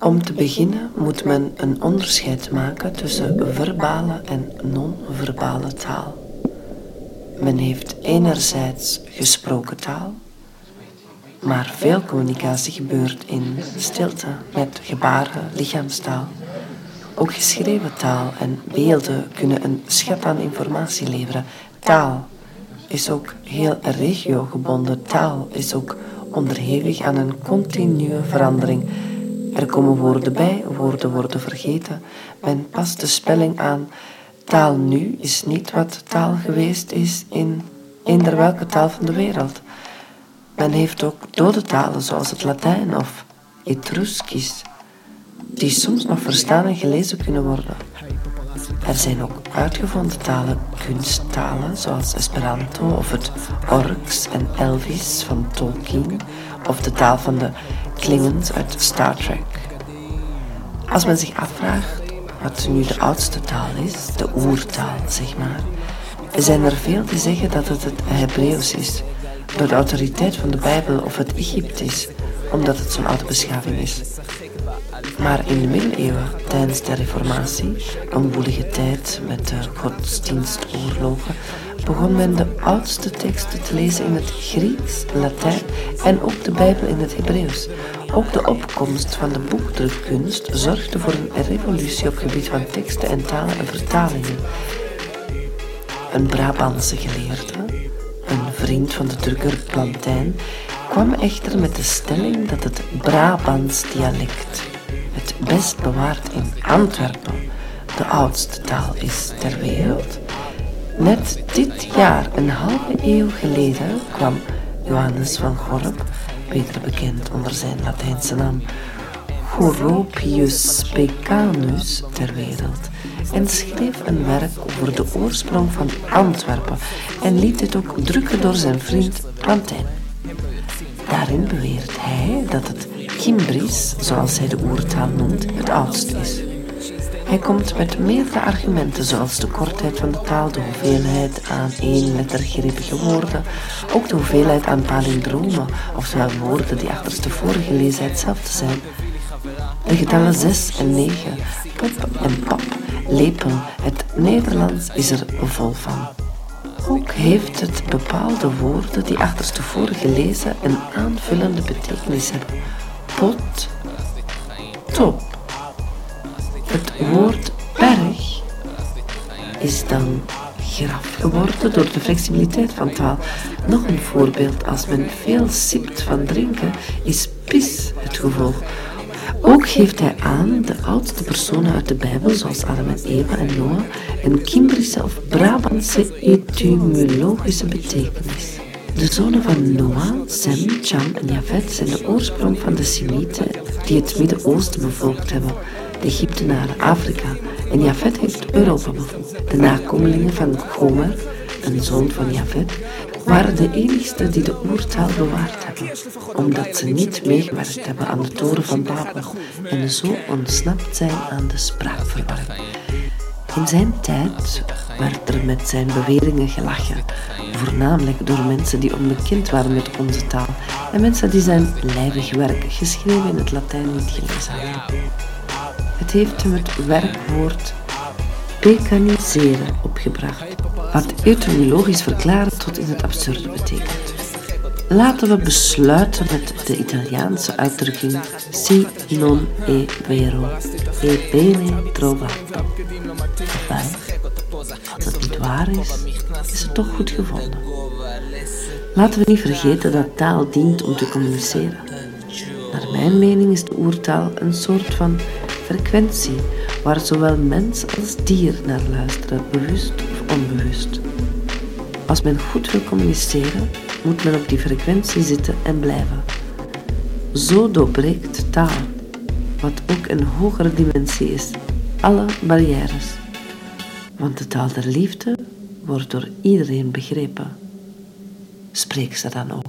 Om te beginnen moet men een onderscheid maken tussen verbale en non-verbale taal. Men heeft enerzijds gesproken taal, maar veel communicatie gebeurt in stilte met gebaren, lichaamstaal. Ook geschreven taal en beelden kunnen een schat aan informatie leveren. Taal is ook heel regiogebonden. Taal is ook onderhevig aan een continue verandering. Er komen woorden bij, woorden worden vergeten. Men past de spelling aan. Taal nu is niet wat taal geweest is in eender welke taal van de wereld. Men heeft ook dode talen zoals het Latijn of Etruskisch, die soms nog verstaan en gelezen kunnen worden. Er zijn ook uitgevonden talen, kunsttalen zoals Esperanto of het Orks en Elvis van Tolkien of de taal van de Klingons uit Star Trek. Als men zich afvraagt wat nu de oudste taal is, de oertaal zeg maar, zijn er veel die zeggen dat het het Hebreeuws is, door de autoriteit van de Bijbel of het Egyptisch, omdat het zo'n oude beschaving is. Maar in de middeleeuwen, tijdens de reformatie, een woelige tijd met de godsdienstoorlogen, begon men de oudste teksten te lezen in het Grieks, Latijn en ook de Bijbel in het Hebreeuws. Ook de opkomst van de boekdrukkunst zorgde voor een revolutie op gebied van teksten en talen en vertalingen. Een Brabantse geleerde, een vriend van de drukker Plantijn, kwam echter met de stelling dat het Brabants dialect het best bewaard in Antwerpen de oudste taal is ter wereld. Net dit jaar, een halve eeuw geleden, kwam Johannes van Gorp, beter bekend onder zijn Latijnse naam Goropius Pecanus, ter wereld en schreef een werk over de oorsprong van Antwerpen en liet het ook drukken door zijn vriend Plantijn. Daarin beweert hij dat het Kimbris, zoals hij de oertaal noemt, het oudst is. Hij komt met meerdere argumenten, zoals de kortheid van de taal, de hoeveelheid aan één lettergreepige woorden, ook de hoeveelheid aan palindromen, oftewel woorden die achterstevoren gelezen hetzelfde zijn. De getallen 6 en 9, pop en pap, lepel, het Nederlands is er vol van. Ook heeft het bepaalde woorden die achterstevoren gelezen een aanvullende betekenis hebben. Pot, top. Het woord berg is dan graf geworden door de flexibiliteit van taal. Nog een voorbeeld, als men veel sipt van drinken, is pis het gevolg. Ook geeft hij aan de oudste personen uit de Bijbel, zoals Adam en Eva en Noah, een Kimbrische of Brabantse etymologische betekenis. De zonen van Noah, Sem, Cham en Javet zijn de oorsprong van de Semieten die het Midden-Oosten bevolkt hebben, de Egyptenaren Afrika en Javet heeft Europa bevolkt. De nakomelingen van Gomer, een zoon van Javet, waren de enigste die de oertaal bewaard hebben, omdat ze niet meegewerkt hebben aan de toren van Babel en zo ontsnapt zijn aan de spraakverwarring. In zijn tijd werd er met zijn beweringen gelachen, voornamelijk door mensen die onbekend waren met onze taal en mensen die zijn lijvig werk, geschreven in het Latijn, niet gelezen hadden. Het heeft hem het werkwoord pecaniseren opgebracht, wat etymologisch verklaren tot in het absurde betekent. Laten we besluiten met de Italiaanse uitdrukking si non è vero, e bene trovato. Als het niet waar is, is het toch goed gevonden. Laten we niet vergeten dat taal dient om te communiceren. Naar mijn mening is de oertaal een soort van frequentie waar zowel mens als dier naar luisteren, bewust of onbewust. Als men goed wil communiceren, moet men op die frequentie zitten en blijven. Zo doorbreekt taal, wat ook een hogere dimensie is, alle barrières. Want de taal der liefde wordt door iedereen begrepen. Spreek ze dan ook.